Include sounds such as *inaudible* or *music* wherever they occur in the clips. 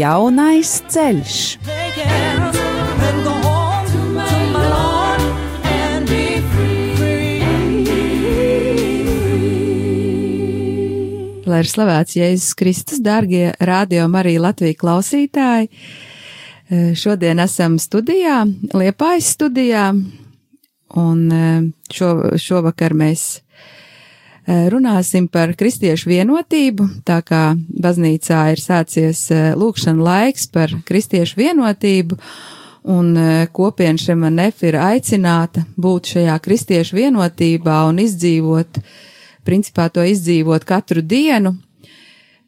Jaunais ceļš. Lai ir slavēts Jēzus Kristus, dārgie radio Marija Latvija klausītāji. Eh, šodien esam studijā, Liepājas studijā, un eh, šo, šovakar mēs runāsim par kristiešu vienotību, tā kā baznīcā ir sācies lūkšana laiks par kristiešu vienotību, un kopiena Šemanef ir aicināta būt šajā kristiešu vienotībā un izdzīvot principā to izdzīvot katru dienu,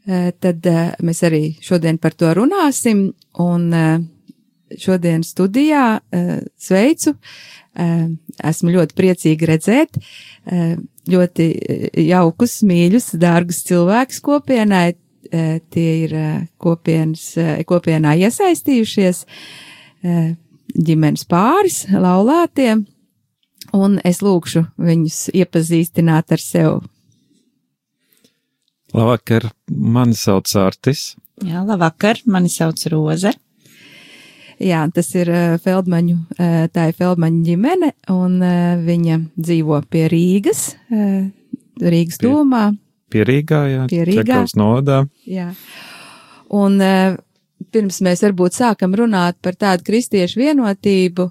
eh, tad eh, mēs arī šodien par to runāsim. Un eh, šodien studijā sveicu. Esmu ļoti priecīga redzēt ļoti jaukus, mīļus, dārgus cilvēkus kopienai. Tie ir kopienas, kopienā iesaistījušies ģimenes pāris, laulātiem, un es lūkšu viņus iepazīstināt ar sevi. Labvakar, mani sauc Artis. Jā, labvakar, mani sauc Roze. Jā, tas ir uh, Feldmaņu, uh, tā ir Feldmaņu ģimene, un uh, viņa dzīvo pie Rīgas, Rīgas pie, domā. Pie Rīgā, jā. Pie Rīgā. nodā. Jā. Un pirms mēs varbūt sākam runāt par tādu kristiešu vienotību,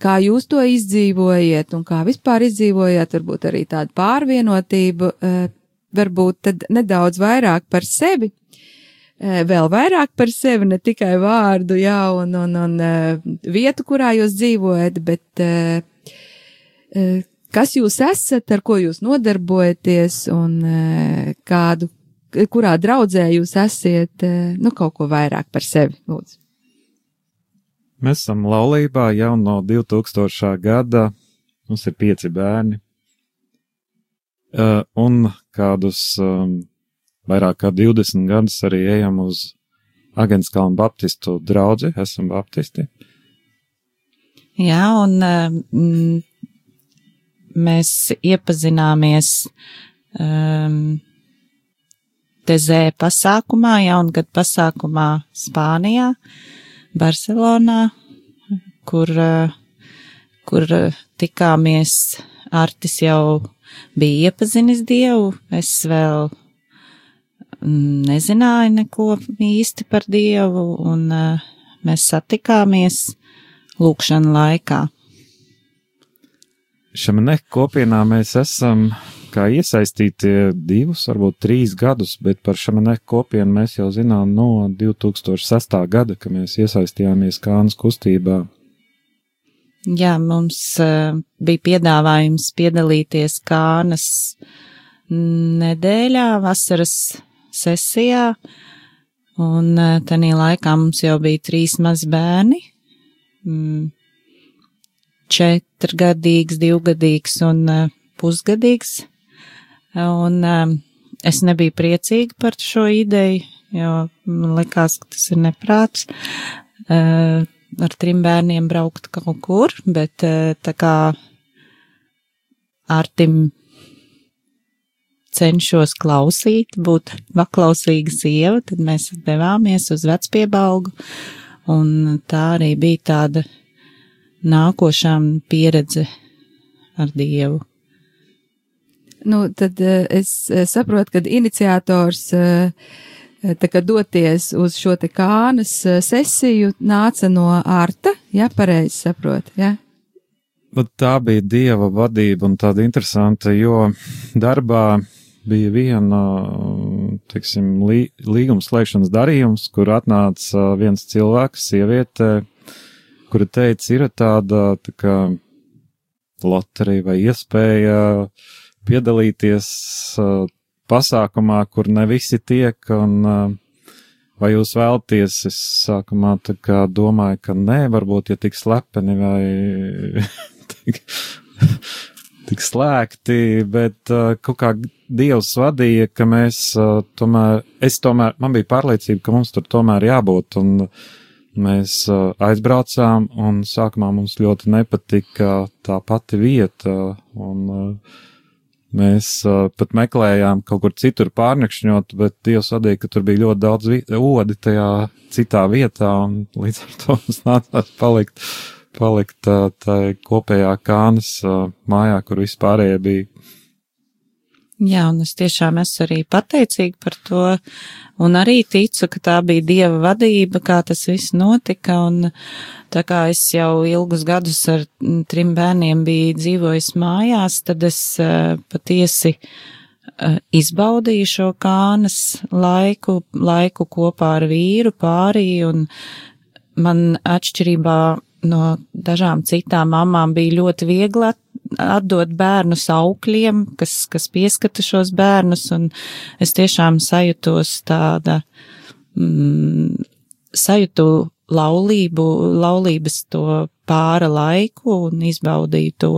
kā jūs to izdzīvojiet un kā vispār izdzīvojat, varbūt arī tādu pārvienotību, varbūt tad nedaudz vairāk par sevi, vēl vairāk par sevi, ne tikai vārdu, jā, un, un, un vietu, kurā jūs dzīvojat, bet kas jūs esat, ar ko jūs nodarbojaties un kādu, kurā draudzē jūs esiet, nu, kaut ko vairāk par sevi, lūdzu. Mēs esam laulībā jau no 2000. gada, mums ir pieci bērni, Uh, un kādus um, vairāk kā 20 gadus arī ejam uz Agenskalnu Baptistu draudzi, esam baptisti. Jā, un um, mēs iepazināmies um, Tezē pasākumā, jaungad pasākumā Spānijā, Barcelonā, kur, uh, kur tikāmies Artis jau bija iepazinis Dievu, es vēl nezināju neko īsti par Dievu, un uh, mēs satikāmies lūkšana laikā. Šam kopienā mēs esam kā iesaistīti divus, varbūt trīs gadus, bet par šamaneku kopienu mēs jau zinām no 2006. gada, kad mēs iesaistījāmies Kānas kustībā. Jā, mums uh, bija piedāvājums piedalīties Kānas nedēļā, vasaras sesijā, un uh, tanī laikā mums jau bija trīs mazi bērni, mm, četrgadīgs, divgadīgs un uh, pusgadīgs, un uh, es nebiju priecīga par šo ideju, jo man likās, ka tas ir neprāts. Ar trim bērniem braukt kaut kur, bet tā kā Artim cenšos klausīt, būt paklausīga sieva, tad mēs devāmies uz vecpiebalgu, un tā arī bija tāda nākošā pieredze ar Dievu. Nu, tad eh, es saprotu, ka iniciators uh, tā kā doties uz šo te kānas eh, sesiju nāca no ārta, ja pareizi saprot, ja? Bet tā bija dieva vadība un tāda interesanta, jo darbā bija viena, teiksim, lī, līguma slēgšanas darījums, kur atnāca viens cilvēks, sieviete, kura teica, ir tāda, tā kā, loterija vai iespēja piedalīties pasākumā, kur ne visi tiek, un vai jūs vēlties, es sākumā tā kā domāju, ka nē, varbūt, ja tik slepeni vai *laughs* tik, slēgti, bet uh, kaut kā Dievs vadīja, ka mēs uh, tomēr, es tomēr, man bija pārliecība, ka mums tur tomēr jābūt, un mēs uh, aizbraucām, un sākumā mums ļoti nepatika tā pati vieta, un uh, Mēs uh, pat meklējām kaut kur citur pārnakšņot, bet Dievs vadīja, ka tur bija ļoti daudz odi tajā citā vietā, un līdz ar to mums nācās palikt, palikt uh, tai kopējā kānas mājā, kur vispārējie bija. Jā, un es tiešām esmu arī pateicīga par to, un arī ticu, ka tā bija Dieva vadība, kā tas viss notika, un tā kā es jau ilgus gadus ar trim bērniem biju dzīvojis mājās, tad es patiesi izbaudīju šo kānas laiku, laiku kopā ar vīru pārī, un man atšķirībā no dažām citām mamām bija ļoti viegli atdot bērnus aukļiem, kas, kas pieskata šos bērnus, un es tiešām sajūtos tāda, mm, sajūtu laulību, laulības to pāra laiku un izbaudīju to.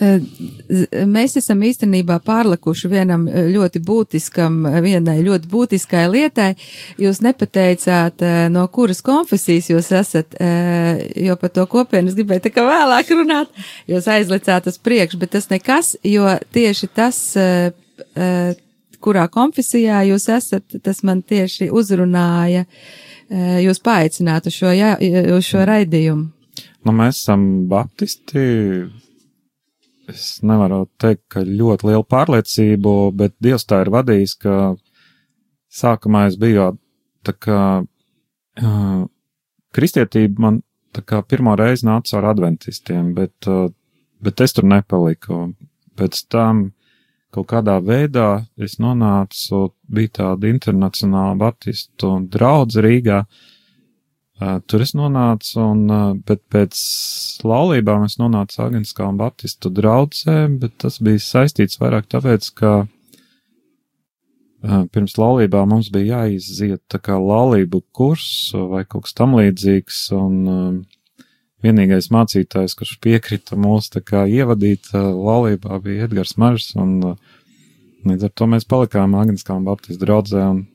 Mēs esam īstenībā pārlikuši vienam ļoti būtiskam, vienai ļoti būtiskai lietai. Jūs nepateicāt, no kuras konfesijas jūs esat, jo par to kopienu es gribēju tā kā vēlāk runāt, jūs aizlicāt uz priekšu, bet tas nekas, jo tieši tas, kurā konfesijā jūs esat, tas man tieši uzrunāja jūs paaicināt uz šo, jā, uz šo raidījumu. Nu, mēs esam baptisti, es nevaru teikt, ka ļoti liela pārliecība, bet Dievs tā ir vadījis, ka sākumā es biju tā kā uh, kristietība man tā kā pirmo reizi nāca ar adventistiem, bet, uh, bet es tur nepaliku. Pēc tam kaut kādā veidā es nonācu, bija tāda internacionāla baptistu draudze Rīgā, Uh, tur es nonācu, un, bet pēc laulībām es nonācu Agenskā un Baptistu draudzē, bet tas bija saistīts vairāk tāpēc, ka pirms laulībām mums bija jāiziet tā kā laulību kurs vai kaut kas tam līdzīgs, un vienīgais mācītājs, kurš piekrita mūs tā kā ievadīt laulībā, bija Edgars Maržs, un līdz ar to mēs palikām Agenskā un Baptistu draudzē, un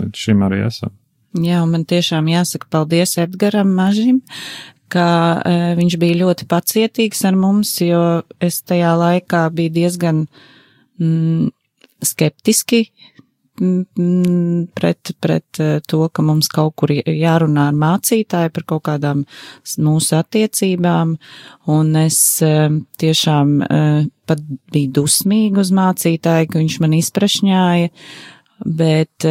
līdz šim arī esam. Jā, man tiešām jāsaka paldies Edgaram Mažim, ka e, viņš bija ļoti pacietīgs ar mums, jo es tajā laikā biju diezgan mm, skeptiski mm, pret, pret e, to, ka mums kaut kur jārunā ar mācītāju par kaut kādām mūsu attiecībām, un es e, tiešām e, pat biju dusmīga uz mācītāju, ka viņš man izprašņāja, bet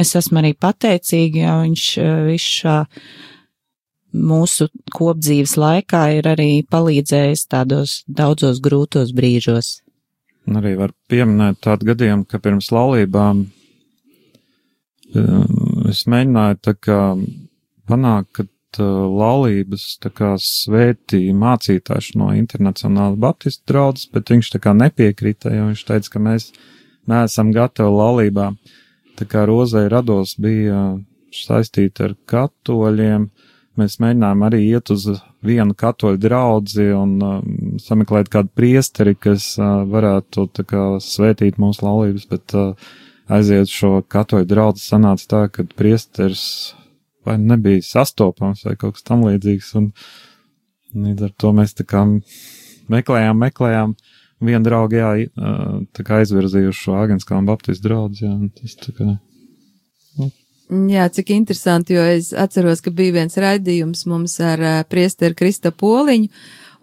es esmu arī pateicīga, jo viņš eh, visu mūsu kopdzīves laikā ir arī palīdzējis tādos daudzos grūtos brīžos. Arī var pieminēt tādu gadījumu, ka pirms laulībām eh, es mēģināju tā kā panākt, ka eh, laulības svētīja mācītājs no Internacionāla Baptistu draudzes, bet viņš tā kā nepiekrita, jo viņš teica, ka mēs neesam gatavi laulībām. Uh, Tā kā rozai rados bija saistīta ar katoļiem, mēs mēģinājām arī iet uz vienu katoļu draudzi un um, sameklēt kādu priesteri, kas uh, varētu tā kā svētīt mūsu laulības, bet uh, aiziet šo katoļu draudzi. Sanāca tā, ka priesteris vai nebija sastopams vai kaut kas tam līdzīgs, un līdz ar to mēs tā kā meklējām, meklējām, viena drauga, jā, tā kā aizvirzījuši šo Āgenskā un Baptistu draudz, jā, tas tā kā. Nu. Jā, cik interesanti, jo es atceros, ka bija viens raidījums mums ar uh, priesteru Krista Poliņu,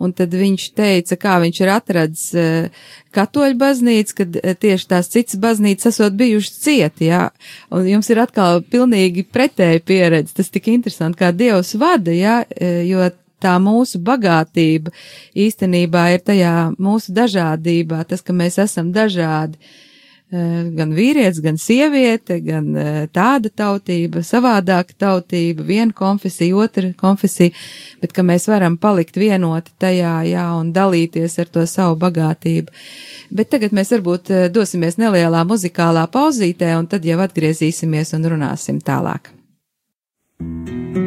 un tad viņš teica, kā viņš ir atradis uh, katoļu baznīcu, kad uh, tieši tās citas baznīcas esot bijušas cieti, jā, un jums ir atkal pilnīgi pretēji pieredze, tas tik interesanti, kā Dievs vada, jā, jo tā mūsu bagātība īstenībā ir tajā mūsu dažādībā, tas, ka mēs esam dažādi. gan vīrietis, gan sieviete, gan tāda tautība, savādāka tautība, viena konfesija, otra konfesija, bet ka mēs varam palikt vienoti tajā, jā, un dalīties ar to savu bagātību. Bet tagad mēs varbūt dosimies nelielā muzikālā pauzītē, un tad jau atgriezīsimies un runāsim tālāk. thank you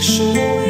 是我。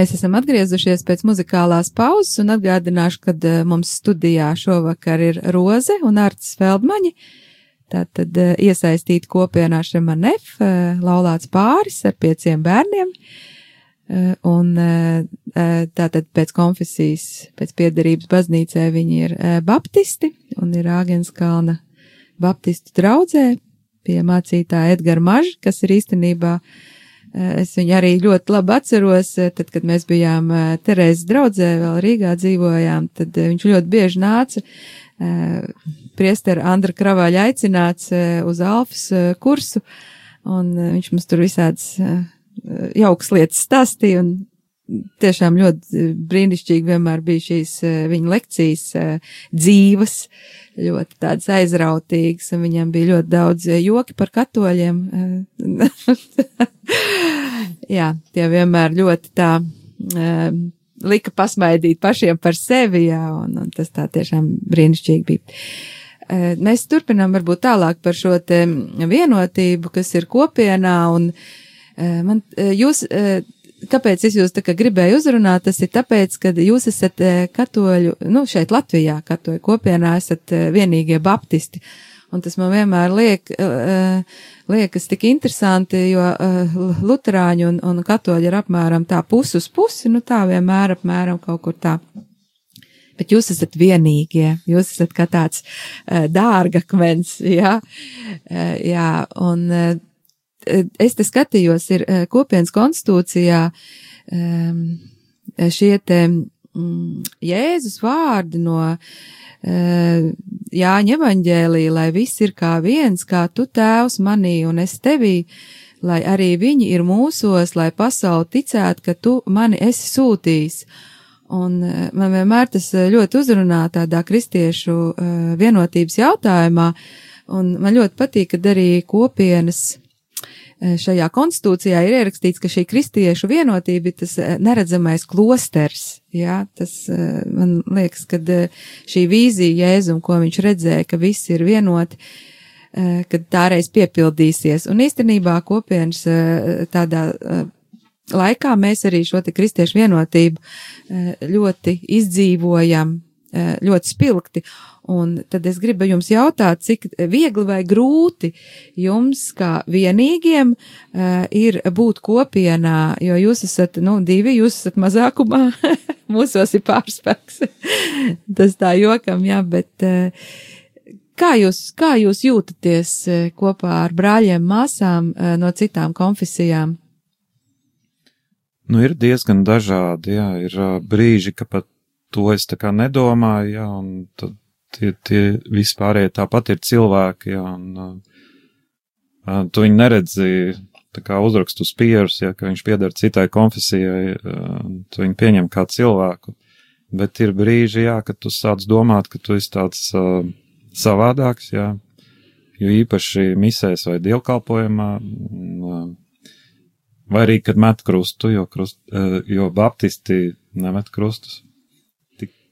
Mēs esam atgriezušies pēc muzikālās pauzes un atgādināšu, ka uh, mums studijā šovakar ir Roze un Arts Feldmaņi. Tātad uh, iesaistīti kopienā Šemanef, uh, laulāts pāris ar pieciem bērniem. Un tātad pēc konfesijas, pēc piedarības baznīcē viņi ir baptisti un ir Āgenskalna baptistu draudzē pie mācītāja Edgara Maža, kas ir īstenībā uh, Eh, es viņu arī ļoti labi atceros, eh, tad, kad mēs bijām eh, Terēzes draudzē, vēl Rīgā dzīvojām, tad viņš ļoti bieži nāca priestera Andra Kravāļa aicināts uz Alfas kursu, un viņš mums tur visādas jauks lietas stāstīja, un tiešām ļoti brīnišķīgi vienmēr bija šīs viņa lekcijas dzīves, ļoti tādas aizrautīgas, un viņam bija ļoti daudz joki par katoļiem. *laughs* jā, tie vienmēr ļoti tā lika pasmaidīt pašiem par sevi, jā, un, un tas tā tiešām brīnišķīgi bija. Mēs turpinām varbūt tālāk par šo te vienotību, kas ir kopienā, un man, jūs, kāpēc es jūs tā kā gribēju uzrunāt, tas ir tāpēc, ka jūs esat katoļu, nu, šeit Latvijā katoļu kopienā esat vienīgie baptisti. Un tas man vienmēr liek, uh, liekas tik interesanti, jo luterāņi un, un katoļi ir apmēram tā pusi uz pusi, nu tā vienmēr apmēram kaut kur tā. Bet jūs esat vienīgie, jūs esat kā tāds dārgakmens, jā, jā, un es te skatījos, ir uh, kopienas konstitūcijā um, šie te mm, Jēzus vārdi no Eh, Jāņa evaņģēlī, lai viss ir kā viens, kā tu tēvs manī un es tevī, lai arī viņi ir mūsos, lai pasauli ticētu, ka tu mani esi sūtījis. Un eh, man vienmēr tas eh, ļoti uzrunā tādā kristiešu vienotības jautājumā, un man ļoti patīk, kad arī kopienas Eh, šajā konstitūcijā ir ierakstīts, ka šī kristiešu vienotība ir tas eh, neredzamais klosters. Jā, tas eh, man liekas, ka šī vīzija Jēzum, ko viņš redzēja, ka visi ir vienoti, kad tā reiz piepildīsies. Un īstenībā kopienas tādā laikā mēs arī šo te kristiešu vienotību ļoti izdzīvojam ļoti spilgti. Un tad es gribu jums jautāt, cik viegli vai grūti jums, kā vienīgiem, ir būt kopienā, jo jūs esat, nu, divi, jūs esat mazākumā, *laughs* mūsos ir pārspēks. *laughs* Tas tā jokam, jā, bet kā jūs, kā jūs jūtaties kopā ar brāļiem, māsām no citām konfesijām? Nu, ir diezgan dažādi, jā, ir brīži, ka pat to es tā kā nedomāju, jā, un tad tie, tie vispārējie tāpat ir cilvēki, jā, un uh, tu viņu neredzi tā kā uzrakstu spierus, ja, ka viņš piedara citai konfesijai, uh, tu viņu pieņem kā cilvēku, bet ir brīži, jā, kad tu sāc domāt, ka tu esi tāds uh, savādāks, jā, jo īpaši misēs vai dievkalpojumā, uh, Vai arī, kad met krustu, jo, krust, jo baptisti nemet krustus.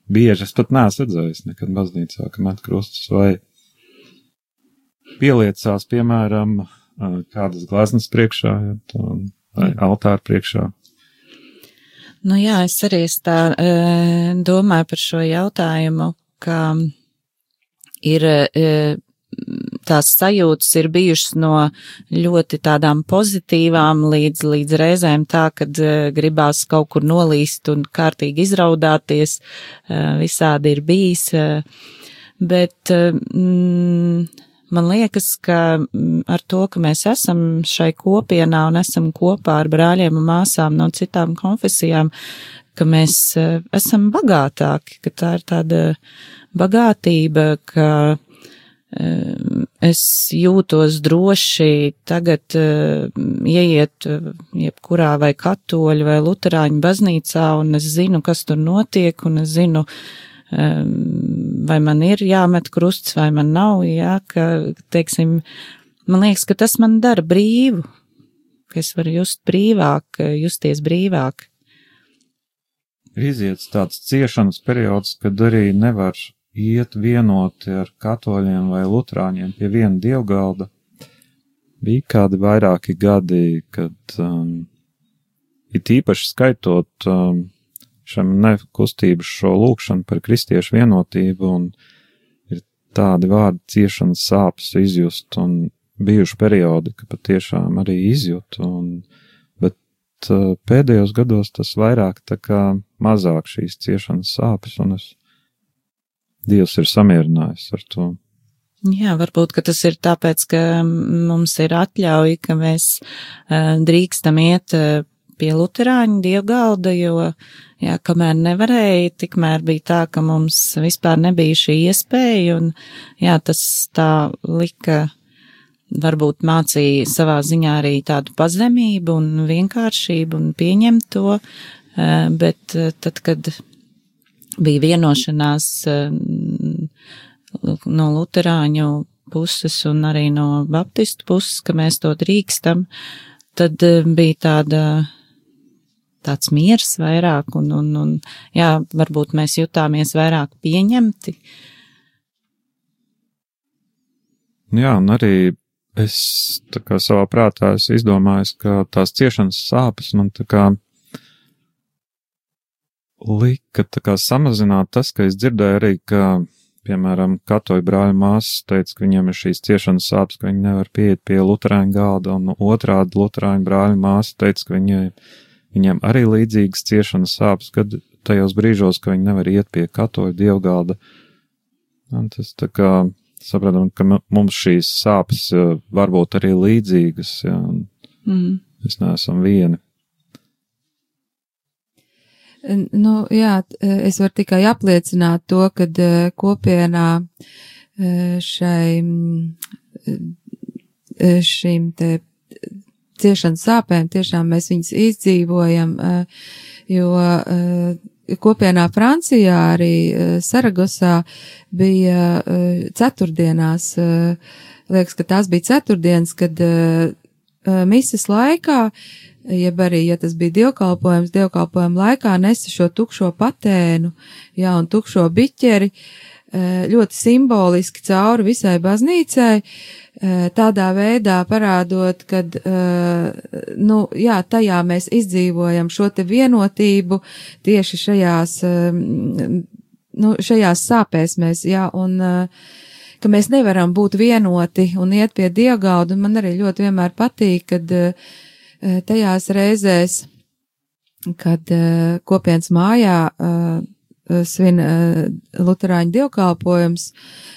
Bieži es pat neesmu redzējis nekad baznīcā, ka met krustus vai pieliecās, piemēram, eh, kādas glaznas priekšā vai altāra priekšā. Nu jā, es arī es tā e, domāju par šo jautājumu, ka ir e, tās sajūtas ir bijušas no ļoti tādām pozitīvām līdz, līdz reizēm tā, kad uh, gribās kaut kur nolīst un kārtīgi izraudāties, uh, visādi ir bijis, uh, bet mm, man liekas, ka mm, ar to, ka mēs esam šai kopienā un esam kopā ar brāļiem un māsām no citām konfesijām, ka mēs esam bagātāki, ka tā ir tāda bagātība, ka es jūtos droši tagad ieiet jebkurā vai katoļu vai luterāņu baznīcā, un es zinu, kas tur notiek, un es zinu, vai man ir jāmet krusts, vai man nav, jā, ka, teiksim, man liekas, ka tas man dara brīvu, ka es varu just brīvāk, justies brīvāk. Iziet tāds ciešanas periods, kad arī nevar iet vienoti ar katoļiem vai lutrāņiem pie viena dievgalda. Bija kādi vairāki gadi, kad um, it īpaši skaitot um, šam nekustības šo lūkšanu par kristiešu vienotību un ir tādi vārdi ciešanas sāpes izjust un bijuši periodi, ka patiešām arī izjūt un, bet uh, pēdējos gados tas vairāk tā kā mazāk šīs ciešanas sāpes un es Dievs ir samierinājis ar to. Jā, varbūt, ka tas ir tāpēc, ka mums ir atļauja, ka mēs uh, drīkstam iet uh, pie luterāņu dievgalda, jo, jā, kamēr nevarēja, tikmēr bija tā, ka mums vispār nebija šī iespēja, un, jā, tas tā lika, varbūt mācīja savā ziņā arī tādu pazemību un vienkāršību un pieņemt to, uh, bet tad, kad bija vienošanās eh, no luterāņu puses un arī no baptistu puses, ka mēs to drīkstam, tad eh, bija tāda, tāds miers vairāk un, un, un jā, varbūt mēs jutāmies vairāk pieņemti. Jā, un arī es tā kā savā prātā esmu izdomājis, ka tās ciešanas sāpes man tā kā lika tā kā samazināt tas, ka es dzirdēju arī, ka, piemēram, katoļu brāļa māsas teica, ka viņiem ir šīs ciešanas sāpes, ka viņi nevar pieiet pie luterāņu galda, un otrādi luterāņu brāļa māsa teica, ka viņai, viņiem arī līdzīgas ciešanas sāpes, kad tajos brīžos, ka viņi nevar iet pie katoļu dievgalda. Un tas tā kā sapratam, ka mums šīs sāpes eh, var būt arī līdzīgas, ja, un mm. mēs neesam vieni. Nu, jā, es varu tikai apliecināt to, ka e, kopienā e, šai, e, šīm te ciešanas sāpēm tiešām mēs viņus izdzīvojam, jo kopienā Francijā arī Saragosā bija ceturtdienās, liekas, ka tās bija ceturtdienas, kad mises laikā jeb arī, ja tas bija dievkalpojums, dievkalpojuma laikā nesa šo tukšo patēnu, jā, un tukšo biķeri, e, ļoti simboliski cauri visai baznīcai, e, tādā veidā parādot, kad, e, nu, jā, tajā mēs izdzīvojam šo te vienotību tieši šajās nu, šajās sāpēs mēs, jā, un ka mēs nevaram būt vienoti un iet pie dievgauda, un man arī ļoti vienmēr patīk, kad uh, tajās reizēs, kad uh, kopienas mājā uh, svin Luterāņu dievkalpojums,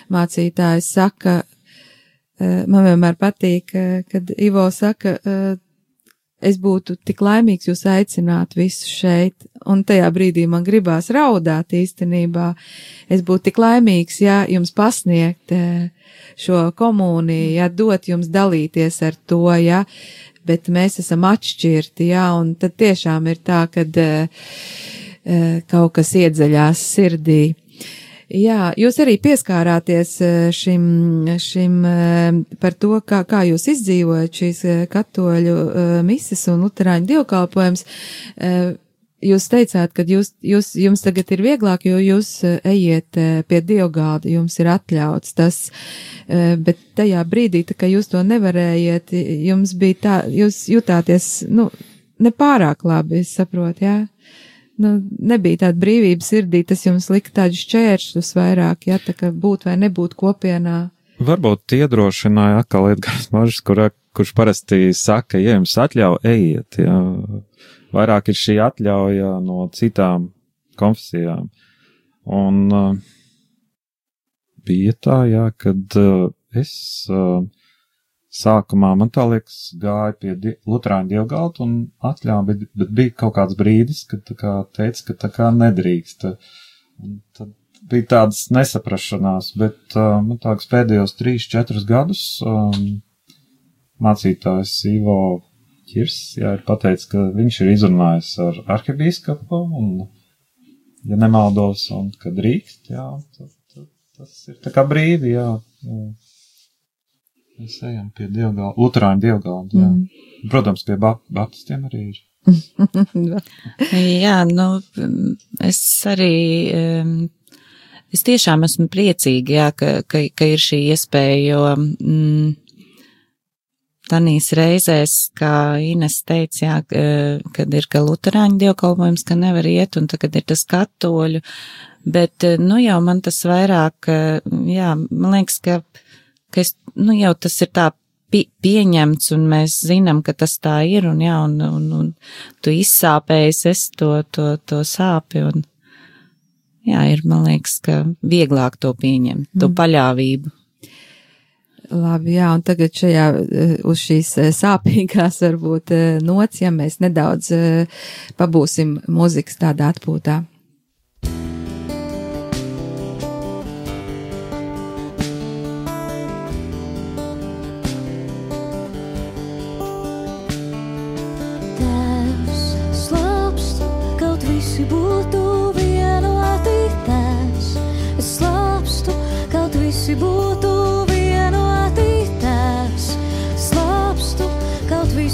mācītājs saka, man vienmēr patīk, kad Ivo saka, es būtu tik laimīgs jūs aicināt visus šeit, un tajā brīdī man gribās raudāt īstenībā. Es būtu tik laimīgs, ja jums pasniegt eh, šo komuniju, ja dot jums dalīties ar to, ja, bet mēs esam atšķirti, ja, un tad tiešām ir tā, kad uh, kaut kas iedzaļās sirdī. Jā, jūs arī pieskārāties eh, šim, šim eh, par to, kā, kā jūs izdzīvojat šīs eh, katoļu mises un luterāņu dievkalpojums. Jūs teicāt, ka jūs, jūs, jums tagad ir vieglāk, jo jūs ejiet pie dievgāda, jums ir atļauts tas, bet tajā brīdī, tā kā jūs to nevarējiet, jums bija tā, jūs jutāties, nu, nepārāk labi, es saprotu, jā? nu, nebija tāda brīvība sirdī, tas jums lika tādus šķēršļus vairāk, ja tā kā būt vai nebūt kopienā. Varbūt iedrošināja atkal Edgars Mažs, kur, kurš parasti saka, ja jums atļauj, ejiet, ja. Vairāk ir šī atļauja no citām konfesijām. Un uh, bija tā, jā, kad uh, es uh, sākumā man tā liekas gāja pie die, Lutrāņu dievgalta un atļāva, bet, bet bija kaut kāds brīdis, kad tā kā teica, ka tā kā nedrīkst. Un tad bija tādas nesaprašanās, bet uh, man tāks pēdējos trīs, četrus gadus um, mācītājs Ivo Čirs, jā, ir pateicis, ka viņš ir izrunājis ar arhibīskapu un, ja nemaldos, un ka drīkst, jā, tad, tad, tas ir tā kā brīvi, jā. jā. Mēs ejam pie dievgalda, Lutāņu dievgalda. Jā. Mm. Protams, pie ba baptistiem arī ir. *laughs* jā, nu, es arī, es tiešām esmu priecīga, jā, ka, ka, ka ir šī iespēja, jo mm, tanīs reizēs, kā Ines teica, jā, kad ir, ka Lutāņu dievkalpojums, ka nevar iet, un tagad ir tas katoļu, bet, nu, jau man tas vairāk, jā, man liekas, ka ka es, nu, jau tas ir tā pie, pieņemts, un mēs zinām, ka tas tā ir, un jā, un, un, un tu izsāpējies, es to, to, to sāpi, un jā, ir, man liekas, ka vieglāk to pieņemt, to mm. paļāvību. Labi, jā, un tagad šajā, eh, uz šīs eh, sāpīgās varbūt eh, nots, ja mēs nedaudz pabūsim muzikas tādā atpūtā.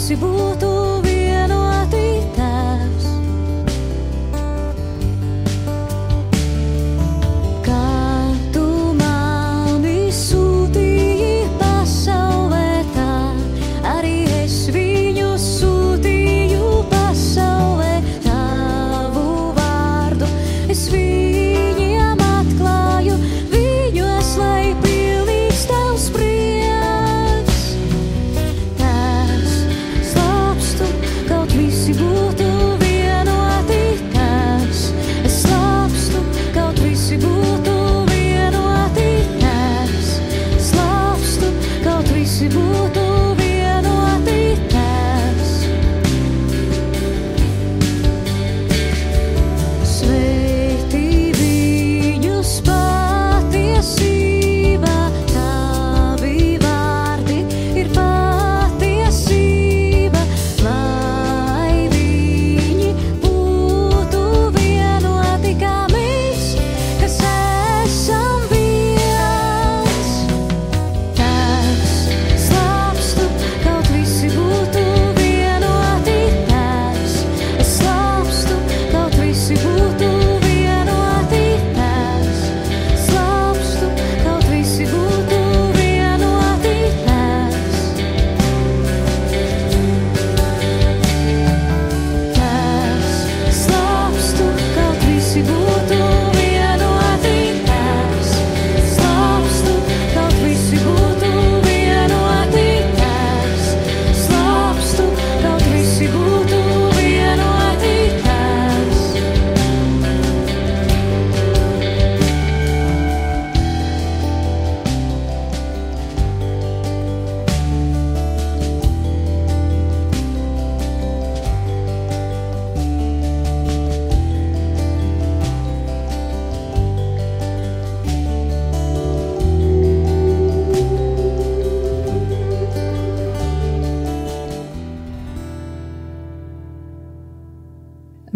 se burto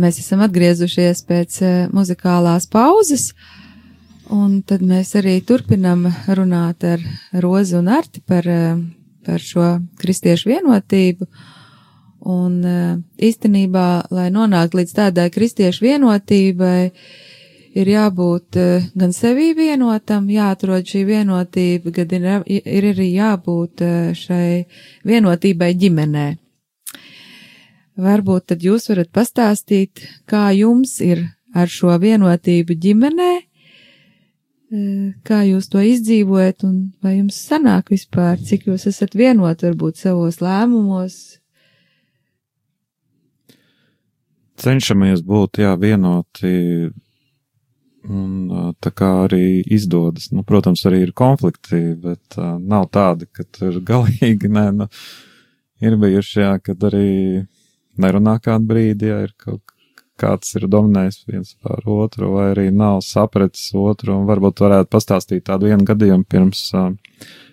mēs esam atgriezušies pēc muzikālās pauzes, un tad mēs arī turpinam runāt ar Rozu un Arti par, par šo kristiešu vienotību. Un īstenībā, lai nonāktu līdz tādai kristiešu vienotībai, ir jābūt gan sevī vienotam, jāatrod šī vienotība, gan ir, ir arī jābūt šai vienotībai ģimenē. Varbūt tad jūs varat pastāstīt, kā jums ir ar šo vienotību ģimenē, eh, kā jūs to izdzīvojat un vai jums sanāk vispār, cik jūs esat vienoti varbūt savos lēmumos. Cenšamies būt, jā, vienoti un tā kā arī izdodas. Nu, protams, arī ir konflikti, bet uh, nav tādi, ka tur galīgi, *laughs* nē, nu, ir bijuši, jā, kad arī nerunā kādu brīdi, ja ir kaut kāds ir dominējis viens pār otru, vai arī nav sapratis otru, un varbūt varētu pastāstīt tādu vienu gadījumu pirms uh,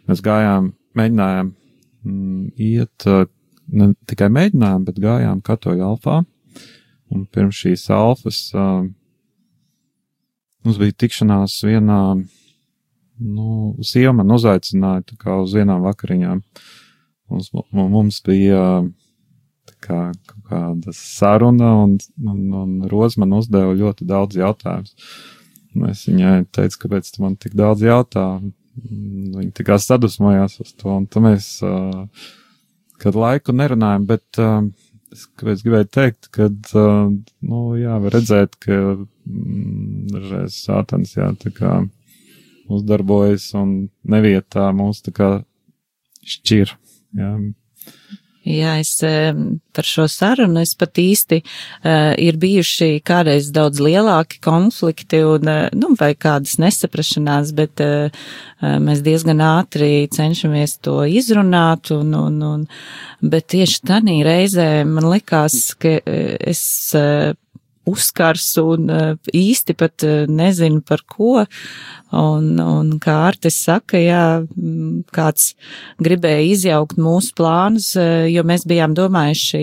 mēs gājām, mēģinājām mm, iet, uh, ne tikai mēģinājām, bet gājām katoļu alfā, un pirms šīs alfas uh, mums bija tikšanās vienā, nu, sieva man uzaicināja tā kā uz vienām vakariņām. Mums, mums bija uh, kā kāda saruna, un, un, un Roza man uzdeva ļoti daudz jautājumus. Es viņai teicu, kāpēc man tik daudz jautā. Viņa tikai sadusmojās uz to, un tam mēs uh, kādu laiku nerunājam, bet uh, es kāpēc gribēju teikt, ka, uh, nu, jā, var redzēt, ka mm, dažreiz sātans, jā, tā kā uzdarbojas un nevietā mūs tā kā šķir, jā. Jā, es par šo sarunu es pat īsti uh, ir bijuši kādreiz daudz lielāki konflikti un, uh, nu, vai kādas nesaprašanās, bet uh, mēs diezgan ātri cenšamies to izrunāt un, un, un bet tieši tanī reizē man likās, ka es uzkars un īsti pat nezinu par ko. Un, un kā Artis saka, jā, kāds gribēja izjaukt mūsu plānus, jo mēs bijām domājuši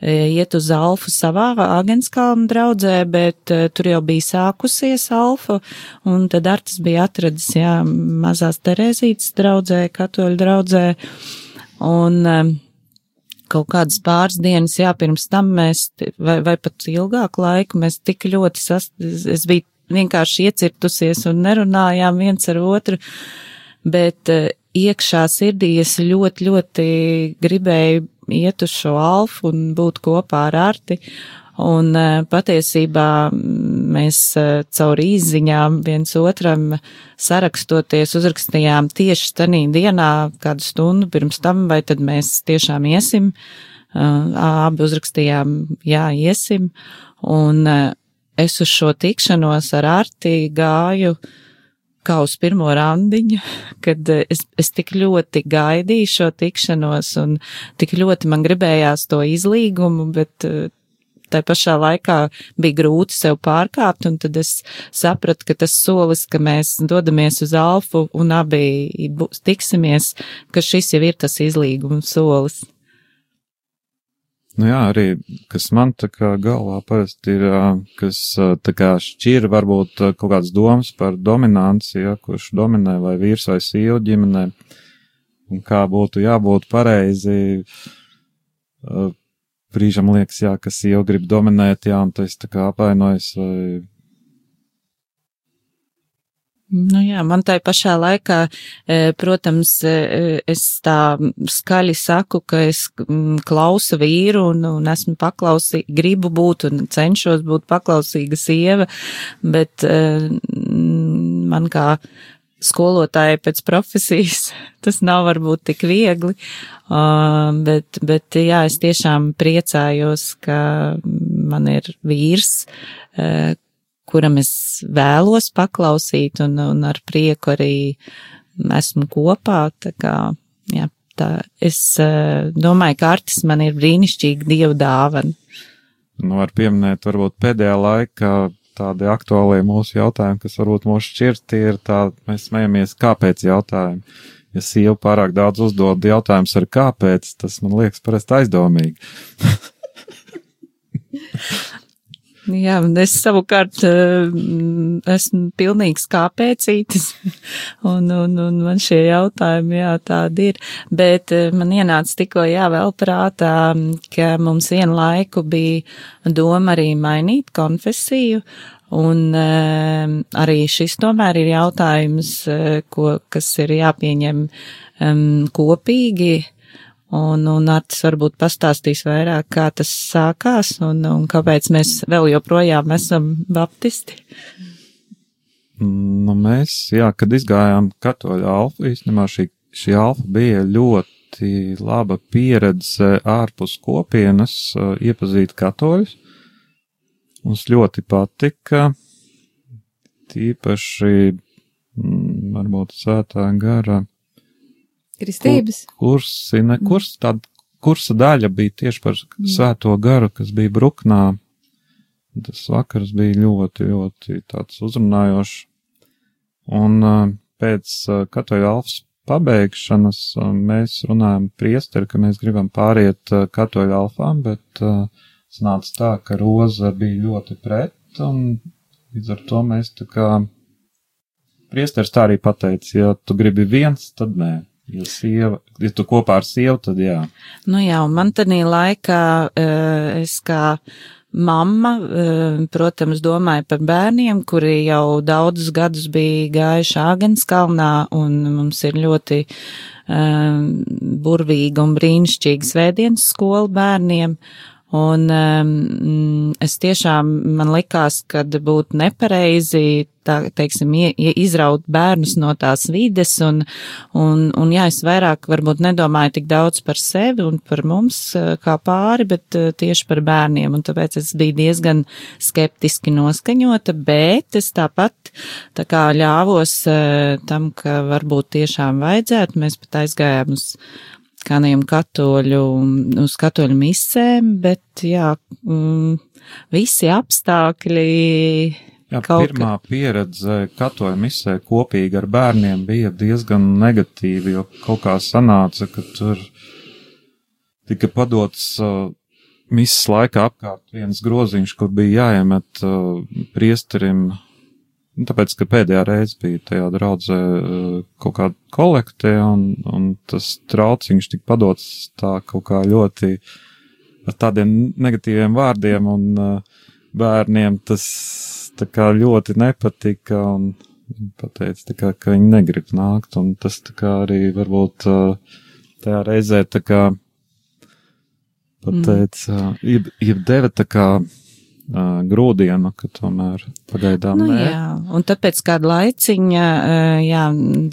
iet uz Alfu savā Agenskalna draudzē, bet tur jau bija sākusies Alfa, un tad Artis bija atradis, jā, mazās Terēzītes draudzē, katoļu draudzē, un kaut kādas pāris dienas, jā, pirms tam mēs, vai, vai pat ilgāku laiku, mēs tik ļoti sas, es biju vienkārši iecirtusies un nerunājām viens ar otru, bet uh, iekšā sirdī es ļoti, ļoti gribēju iet uz šo alfu un būt kopā ar Arti. Un uh, patiesībā mēs uh, caur izziņām viens otram sarakstoties uzrakstījām tieši tanī dienā, kādu stundu pirms tam, vai tad mēs tiešām iesim. Abi uzrakstījām, jā, iesim. Un es uz šo tikšanos ar Arti gāju kā uz pirmo randiņu, *laughs* kad es, es tik ļoti gaidīju šo tikšanos un tik ļoti man gribējās to izlīgumu, bet eh, tā pašā laikā bija grūti sev pārkāpt, un tad es sapratu, ka tas solis, ka mēs dodamies uz alfu un abi tiksimies, ka šis jau ir tas izlīguma solis. Nu jā, arī, kas man tā kā galvā parasti ir, kas tā kā šķir varbūt kaut kādas domas par dominanci, ja, kurš dominē vai vīrs vai sieva ģimenē, un kā būtu jābūt pareizi. Brīžam liekas, jā, ka sieva grib dominēt, jā, un tas tā kā apvainojas vai Nu jā, man tai pašā laikā, e, protams, e, es tā skaļi saku, ka es klausu vīru un, un esmu paklausīga, gribu būt un cenšos būt paklausīga sieva, bet e, man kā skolotāja pēc profesijas *laughs* tas nav varbūt tik viegli, bet, bet jā, es tiešām priecājos, ka man ir vīrs, kuram es vēlos paklausīt un, un ar prieku arī esmu kopā. Tā kā, jā, tā, es domāju, ka Artis man ir brīnišķīga dievu dāvana. Nu, var pieminēt varbūt pēdējā laikā tādi aktuālie mūsu jautājumi, kas varbūt mūs šķirt, ir tā, mēs smejamies, kāpēc jautājumi. Ja sieva pārāk daudz uzdod jautājumus ar kāpēc, tas man liekas parasti aizdomīgi. *laughs* Jā, un es savukārt uh, esmu pilnīgs kāpēcītis, *laughs* un, un, un man šie jautājumi, jā, tādi ir. Bet uh, man ienāca tikko, jā, vēl prātā, ka mums vienu laiku bija doma arī mainīt konfesiju, Un uh, arī šis tomēr ir jautājums, uh, ko, kas ir jāpieņem um, kopīgi. Un, un Artis varbūt pastāstīs vairāk, kā tas sākās un, un kāpēc mēs vēl joprojām esam baptisti. Nu, mēs, jā, kad izgājām katoļu alfu, īstenībā šī, šī alfa bija ļoti laba pieredze ārpus kopienas, iepazīt katoļus. Mums ļoti patika, tīpaši, mm, varbūt svētā gara Kristības. Kursi, ne kurs, tāda kursa daļa bija tieši par mm. svēto garu, kas bija Bruknā. Tas vakars bija ļoti, ļoti tāds uzrunājošs. Un uh, pēc uh, katoļa alfas pabeigšanas uh, mēs runājam priesteri, ka mēs gribam pāriet katoļa alfām, bet sanāca tā, ka Roza bija ļoti pret, un līdz ar to mēs tā kā priesteris tā arī pateica, ja tu gribi viens, tad nē. Ja sieva, ja tu kopā ar sievu, tad jā. Nu jā, un man tādī laikā es kā mamma, protams, domāju par bērniem, kuri jau daudzus gadus bija gājuši Āgenskalnā, un mums ir ļoti um, burvīga un brīnišķīga svētdienas skola bērniem. Un um, es tiešām man likās, ka būtu nepareizi, tā, teiksim, ie, izraut bērnus no tās vides, un, un, un jā, es vairāk varbūt nedomāju tik daudz par sevi un par mums uh, kā pāri, bet uh, tieši par bērniem, un tāpēc es biju diezgan skeptiski noskaņota, bet es tāpat tā kā ļāvos uh, tam, ka varbūt tiešām vajadzētu, mēs pat aizgājām uz kādiem katoļu, uz katoļu misēm, bet jā, mm, visi apstākļi. Jā, pirmā ka... pieredze katoļu misē kopīgi ar bērniem bija diezgan negatīva, jo kaut kā sanāca, ka tur tika padots uh, misas laikā apkārt viens groziņš, kur bija jāiemet uh, priesterim Nu, tāpēc, ka pēdējā reize bija tajā draudzē eh, kaut kāda kolekte, un, un tas trauciņš tika padots tā kaut kā ļoti ar tādiem negatīviem vārdiem, un uh, bērniem tas tā kā ļoti nepatika, un pateica, tā kā, ka viņi negrib nākt, un tas tā kā arī varbūt uh, tajā reizē tā kā pateica, mm. jeb, jeb deva tā kā uh, grūdienu, ka tomēr pagaidām nu, nē. Jā, un tāpēc kādu laiciņa, uh, jā,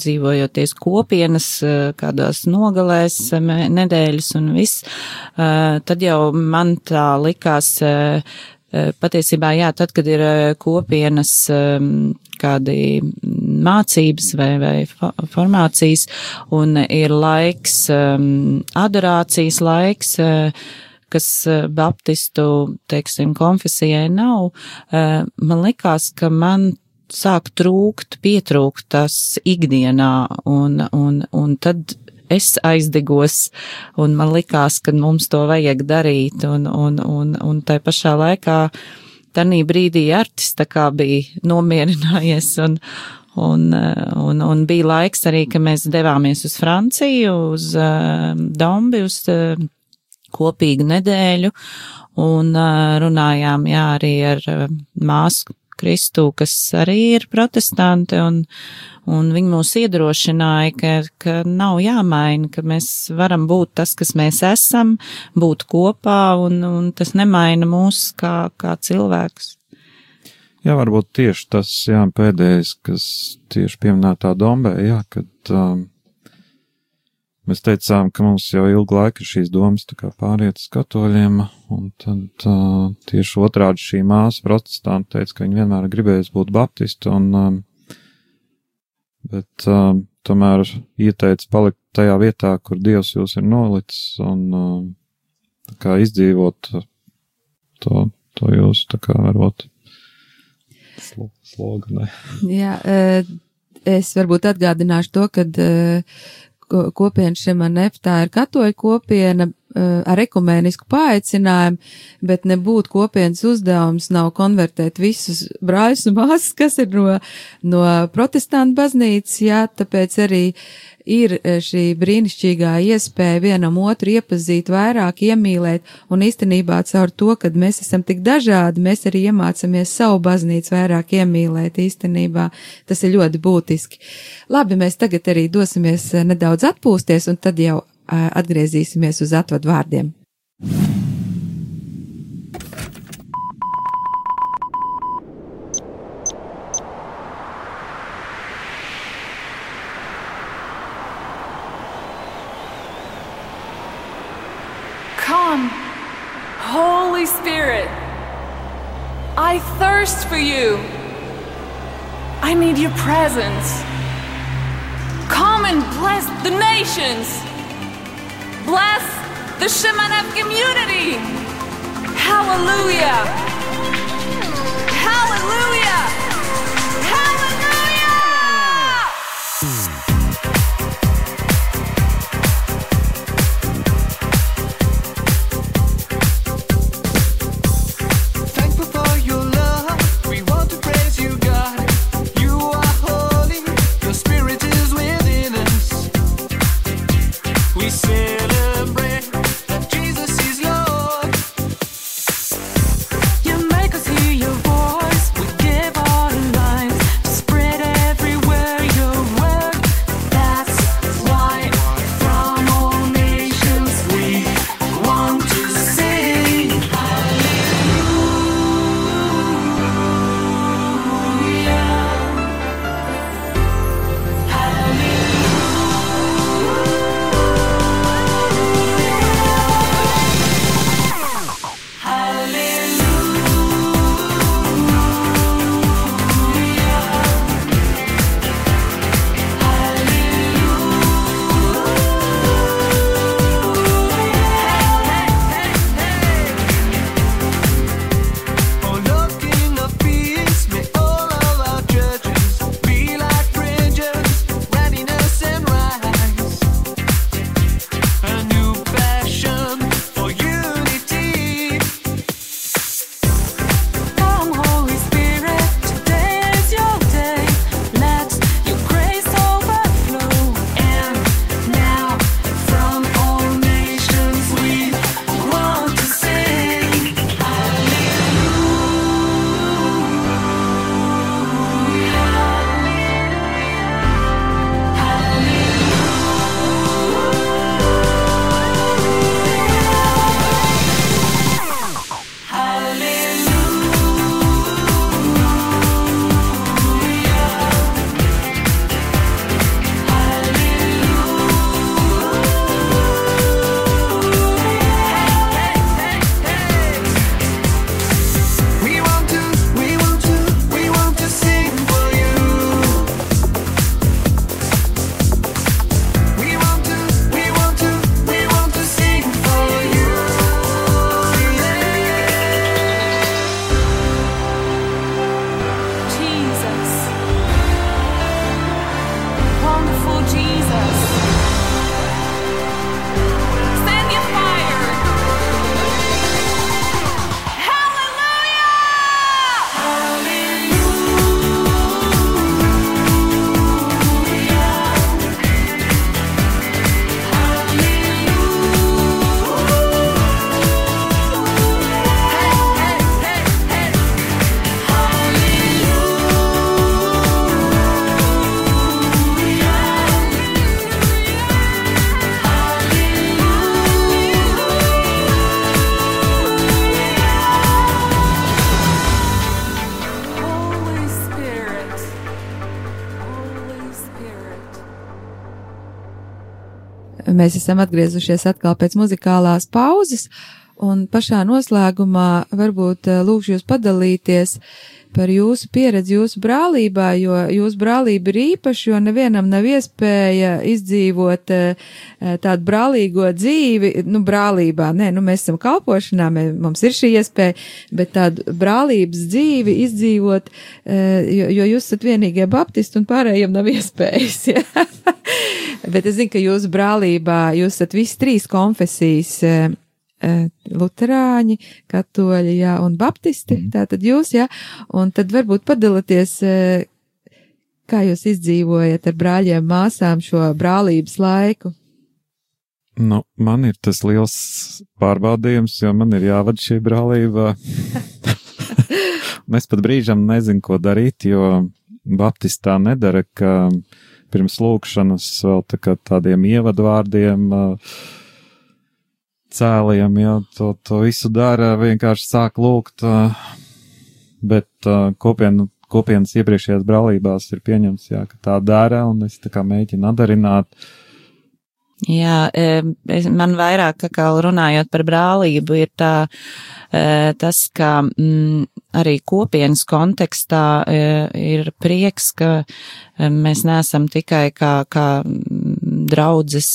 dzīvojoties kopienas, uh, kādās nogalēs nedēļas un viss, uh, tad jau man tā likās, uh, patiesībā, jā, tad, kad ir kopienas kādi mācības vai, vai formācijas un ir laiks, adorācijas laiks, uh, kas eh, baptistu, teiksim, konfesijai nav, eh, man likās, ka man sāk trūkt, pietrūkt tas ikdienā, un, un, un tad es aizdegos, un man likās, ka mums to vajag darīt, un, un, un, un tai pašā laikā tanī brīdī artis tā kā bija nomierinājies, un, un, un, un bija laiks arī, ka mēs devāmies uz Franciju, uz uh, Dombi, uz uh, kopīgu nedēļu un runājām, jā, arī ar māsu Kristu, kas arī ir protestanti, un, un viņi mūs iedrošināja, ka, ka nav jāmaina, ka mēs varam būt tas, kas mēs esam, būt kopā, un, un tas nemaina mūs kā, kā cilvēks. Jā, varbūt tieši tas, jā, pēdējais, kas tieši pieminētā dombē, jā, kad um, Mēs teicām, ka mums jau ilgu laiku ir šīs domas pāriet uz katoļiem, un tad uh, tieši otrādi šī māsa protestanti teica, ka viņi vienmēr gribēs būt baptisti, un, uh, bet uh, tomēr ieteica palikt tajā vietā, kur Dievs jūs ir nolicis, un uh, kā izdzīvot to, to jūs tā kā varot sloganē. Jā, es varbūt atgādināšu to, kad kopiena Šemanef, tā ir katoļu kopiena, ar ekumēnisku paaicinājumu, bet nebūtu kopienas uzdevums nav konvertēt visus brāļus un māsas, kas ir no, no protestantu baznīcas, jā, tāpēc arī ir šī brīnišķīgā iespēja vienam otru iepazīt vairāk, iemīlēt, un īstenībā caur to, kad mēs esam tik dažādi, mēs arī iemācamies savu baznīcu vairāk iemīlēt īstenībā. Tas ir ļoti būtiski. Labi, mēs tagad arī dosimies nedaudz atpūsties, un tad jau atgriezīsimies uz atvadu vārdiem. Come, Holy Spirit. I thirst for you. I need your presence. Come and bless the nations. Bless the Shemanev community. Hallelujah. Hallelujah. Hallelujah. Mēs esam atgriezušies atkal pēc muzikālās pauzes, Un pašā noslēgumā varbūt eh, lūkšu jūs padalīties par jūsu pieredzi jūsu brālībā, jo jūsu brālība ir īpaša, jo nevienam nav iespēja izdzīvot eh, eh, tādu brālīgo dzīvi, nu, brālībā, nē, nu, mēs esam kalpošanā, mē, mums ir šī iespēja, bet tādu brālības dzīvi izdzīvot, jo, jo jūs esat vienīgie baptisti un pārējiem nav iespējas, *laughs* ja? Bet es zinu, ka jūsu brālībā jūs esat visi trīs konfesijas eh, luterāņi, katoļi, jā, un baptisti, Mhm. tātad jūs, jā, un tad varbūt padalieties, eh, kā jūs izdzīvojat ar brāļiem, māsām šo brālības laiku. Nu, man ir tas liels pārbaudījums, jo man ir jāvada šī brālība. *laughs* Es pat brīžam nezinu, ko darīt, jo Baptists tā nedara, ka pirms lūkšanas vēl tā tādiem ievadvārdiem uh, cēliem, jā, to, to visu dara, vienkārši sāk lūgt, uh, bet uh, kopienu, kopienas iepriekšējās brālībās ir pieņemts, jā, ka tā dara, un es tā kā mēģinu atdarināt. Jā, es- man vairāk kā runājot par brālību ir tā, e, tas, ka mm, arī kopienas kontekstā ir prieks, ka mēs neesam tikai kā, kā mm, draudzes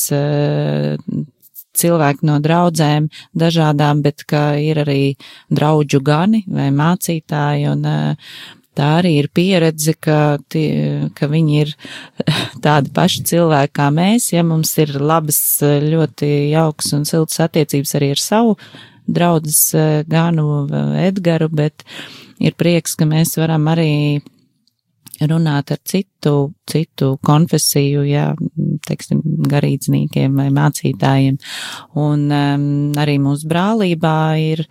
cilvēki no draudzēm dažādām, bet ka ir arī draudžu gani vai mācītāji un e, tā arī ir pieredze, ka, tie, ka viņi ir *laughs* tādi paši cilvēki kā mēs, ja mums ir labas, ļoti jauks un siltas attiecības arī ar savu draudzes eh, Ganu Edgaru, bet ir prieks, ka mēs varam arī runāt ar citu, citu konfesiju, jā, teiksim, garīdzniekiem vai mācītājiem. Un um, arī mūsu brālībā ir,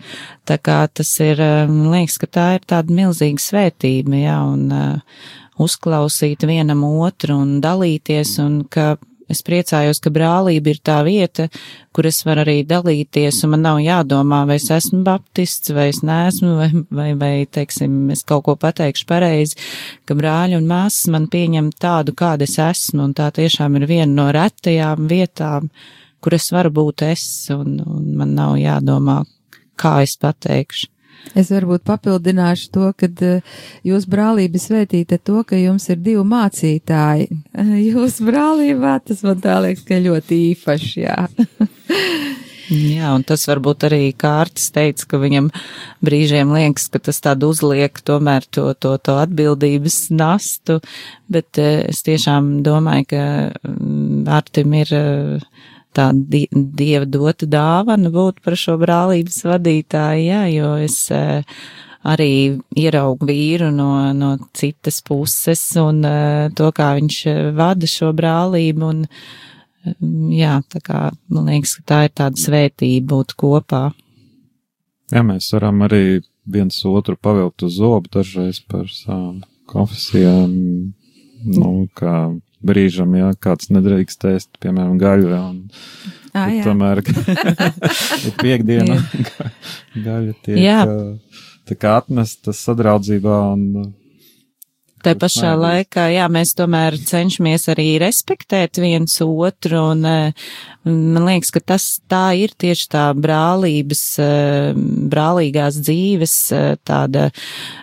tā kā tas ir, um, liekas, ka tā ir tāda milzīga svētība, jā, un uh, uzklausīt vienam otru un dalīties, un ka es priecājos, ka brālība ir tā vieta, kur es varu arī dalīties, un man nav jādomā, vai es esmu baptists, vai es neesmu, vai, vai, vai teiksim, es kaut ko pateikšu pareizi, ka brāļi un māsas man pieņem tādu, kāda es esmu, un tā tiešām ir viena no retajām vietām, kur es varu būt es, un, un man nav jādomā, kā es pateikšu. Es varbūt papildināšu to, ka jūs brālība svētīta to, ka jums ir divi mācītāji. *laughs* Jūs brālībā tas man tā liekas, ka ļoti īpaši, jā. *laughs* Jā, un tas varbūt arī kārtas teica, ka viņam brīžiem liekas, ka tas tādu uzliek tomēr to, to, to atbildības nastu, bet eh, es tiešām domāju, ka mm, Artim ir eh, tā di dieva dota dāvana būt par šo brālības vadītāju, jā, jo es eh, arī ieraugu vīru no, no citas puses un eh, to, kā viņš eh, vada šo brālību un jā, tā kā man liekas, ka tā ir tāda svētība būt kopā. Jā, mēs varam arī viens otru pavilkt uz zobu dažreiz par savām konfesijām, nu, kā brīžam, ja kāds nedrīkst ēst, piemēram, gaļu, un Ah, jā. tomēr *laughs* *laughs* ir piekdiena, *laughs* gaļa tiek Jā. tā kā atnesta sadraudzībā un Kaut pašā laikā, jā, mēs tomēr cenšamies arī respektēt viens otru, un eh, man liekas, ka tas tā ir tieši tā brālības, eh, brālīgās dzīves eh, tāda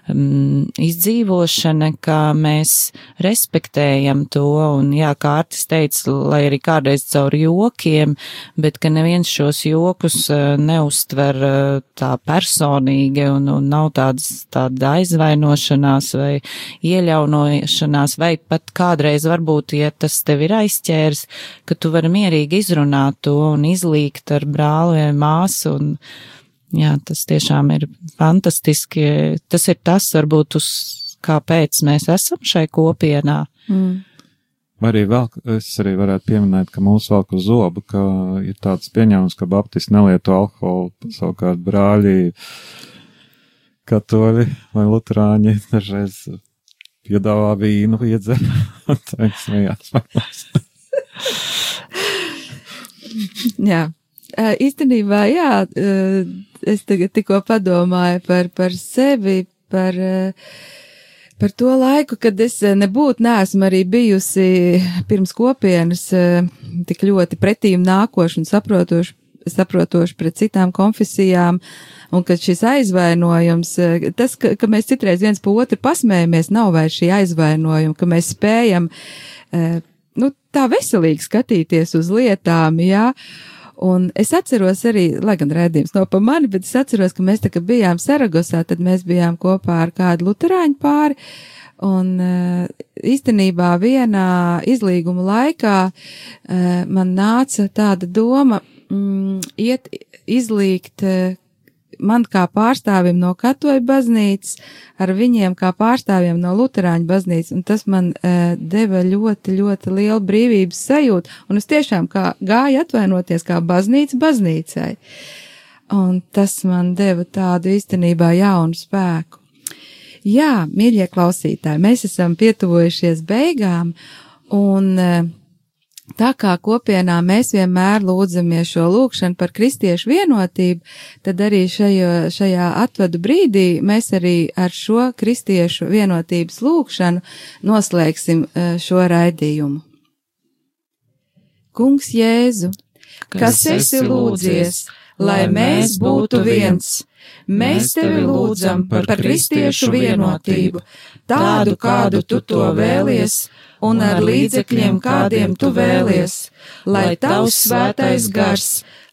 um, izdzīvošana, ka mēs respektējam to, un jā, kā Artis teica, lai arī kādreiz caur jokiem, bet ka neviens šos jokus neuztver eh, tā personīgi, un, un nav tādas, tāda aizvainošanās vai ieļaunošanās, vai pat kādreiz varbūt, ja tas tev ir aizķērs, ka tu vari mierīgi izrunāt to un izlīgt ar brāli vai māsu, un jā, tas tiešām ir fantastiski. Tas ir tas, varbūt, uz kāpēc mēs esam šai kopienā. Mm. Vai arī vēl, es arī varētu pieminēt, ka mūsu velk uz zobu, ka ir tāds pieņēmums, ka baptisti nelieto alkoholu, savukārt brāļi, katoļi vai luterāņi dažreiz piedāvā vīnu iedzer. *laughs* Tā ir smējās. *laughs* Jā. Īstenībā, jā, es tagad tikko padomāju par, par sevi, par, par to laiku, kad es nebūtu, neesmu arī bijusi pirms kopienas tik ļoti pretīm nākoši un saprotoši saprotoši pret citām konfesijām, un ka šis aizvainojums, eh, tas, ka, ka mēs citreiz viens pa otru pasmējamies, nav vairs šī aizvainojuma, ka mēs spējam, eh, nu, tā veselīgi skatīties uz lietām, jā. Un es atceros arī, lai gan rēdījums nav pa mani, bet es atceros, ka mēs tā kā bijām Saragosā, tad mēs bijām kopā ar kādu luterāņu pāri, un eh, īstenībā vienā izlīguma laikā man nāca tāda doma mm, iet izlīgt man kā pārstāvim no katoļu baznīcas, ar viņiem kā pārstāvjiem no luterāņu baznīcas, un tas man e, deva ļoti, ļoti lielu brīvības sajūtu, un es tiešām kā gāju atvainoties kā baznīca baznīcai. Un tas man deva tādu īstenībā jaunu spēku. Jā, mīļie klausītāji, mēs esam pietuvojušies beigām, un e, Tā kā kopienā mēs vienmēr lūdzamies šo lūgšanu par kristiešu vienotību, tad arī šajo, šajā atvadu brīdī mēs arī ar šo kristiešu vienotības lūgšanu noslēgsim eh, šo raidījumu. Kungs Jēzu, kas esi lūdzies, lai mēs būtu viens, mēs tevi lūdzam par kristiešu vienotību, tādu, kādu tu to vēlies, un ar līdzekļiem, kādiem tu vēlies, lai tavs svētais gars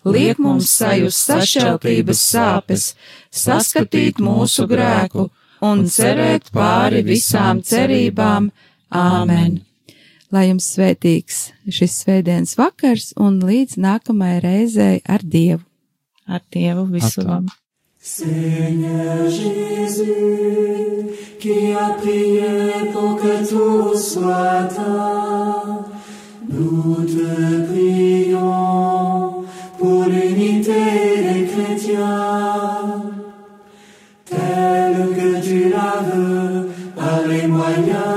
liek mums sajust sašķeltības sāpes, saskatīt mūsu grēku un cerēt pāri visām cerībām. Āmen! Lai jums svētīgs šis svētdienas vakars un līdz nākamajai reizei ar Dievu! Ar Dievu visu labu! Seigneur Jésus, qui a prié pour que tout soit un, nous te prions pour l'unité des chrétiens, telle que tu la veux, par les moyens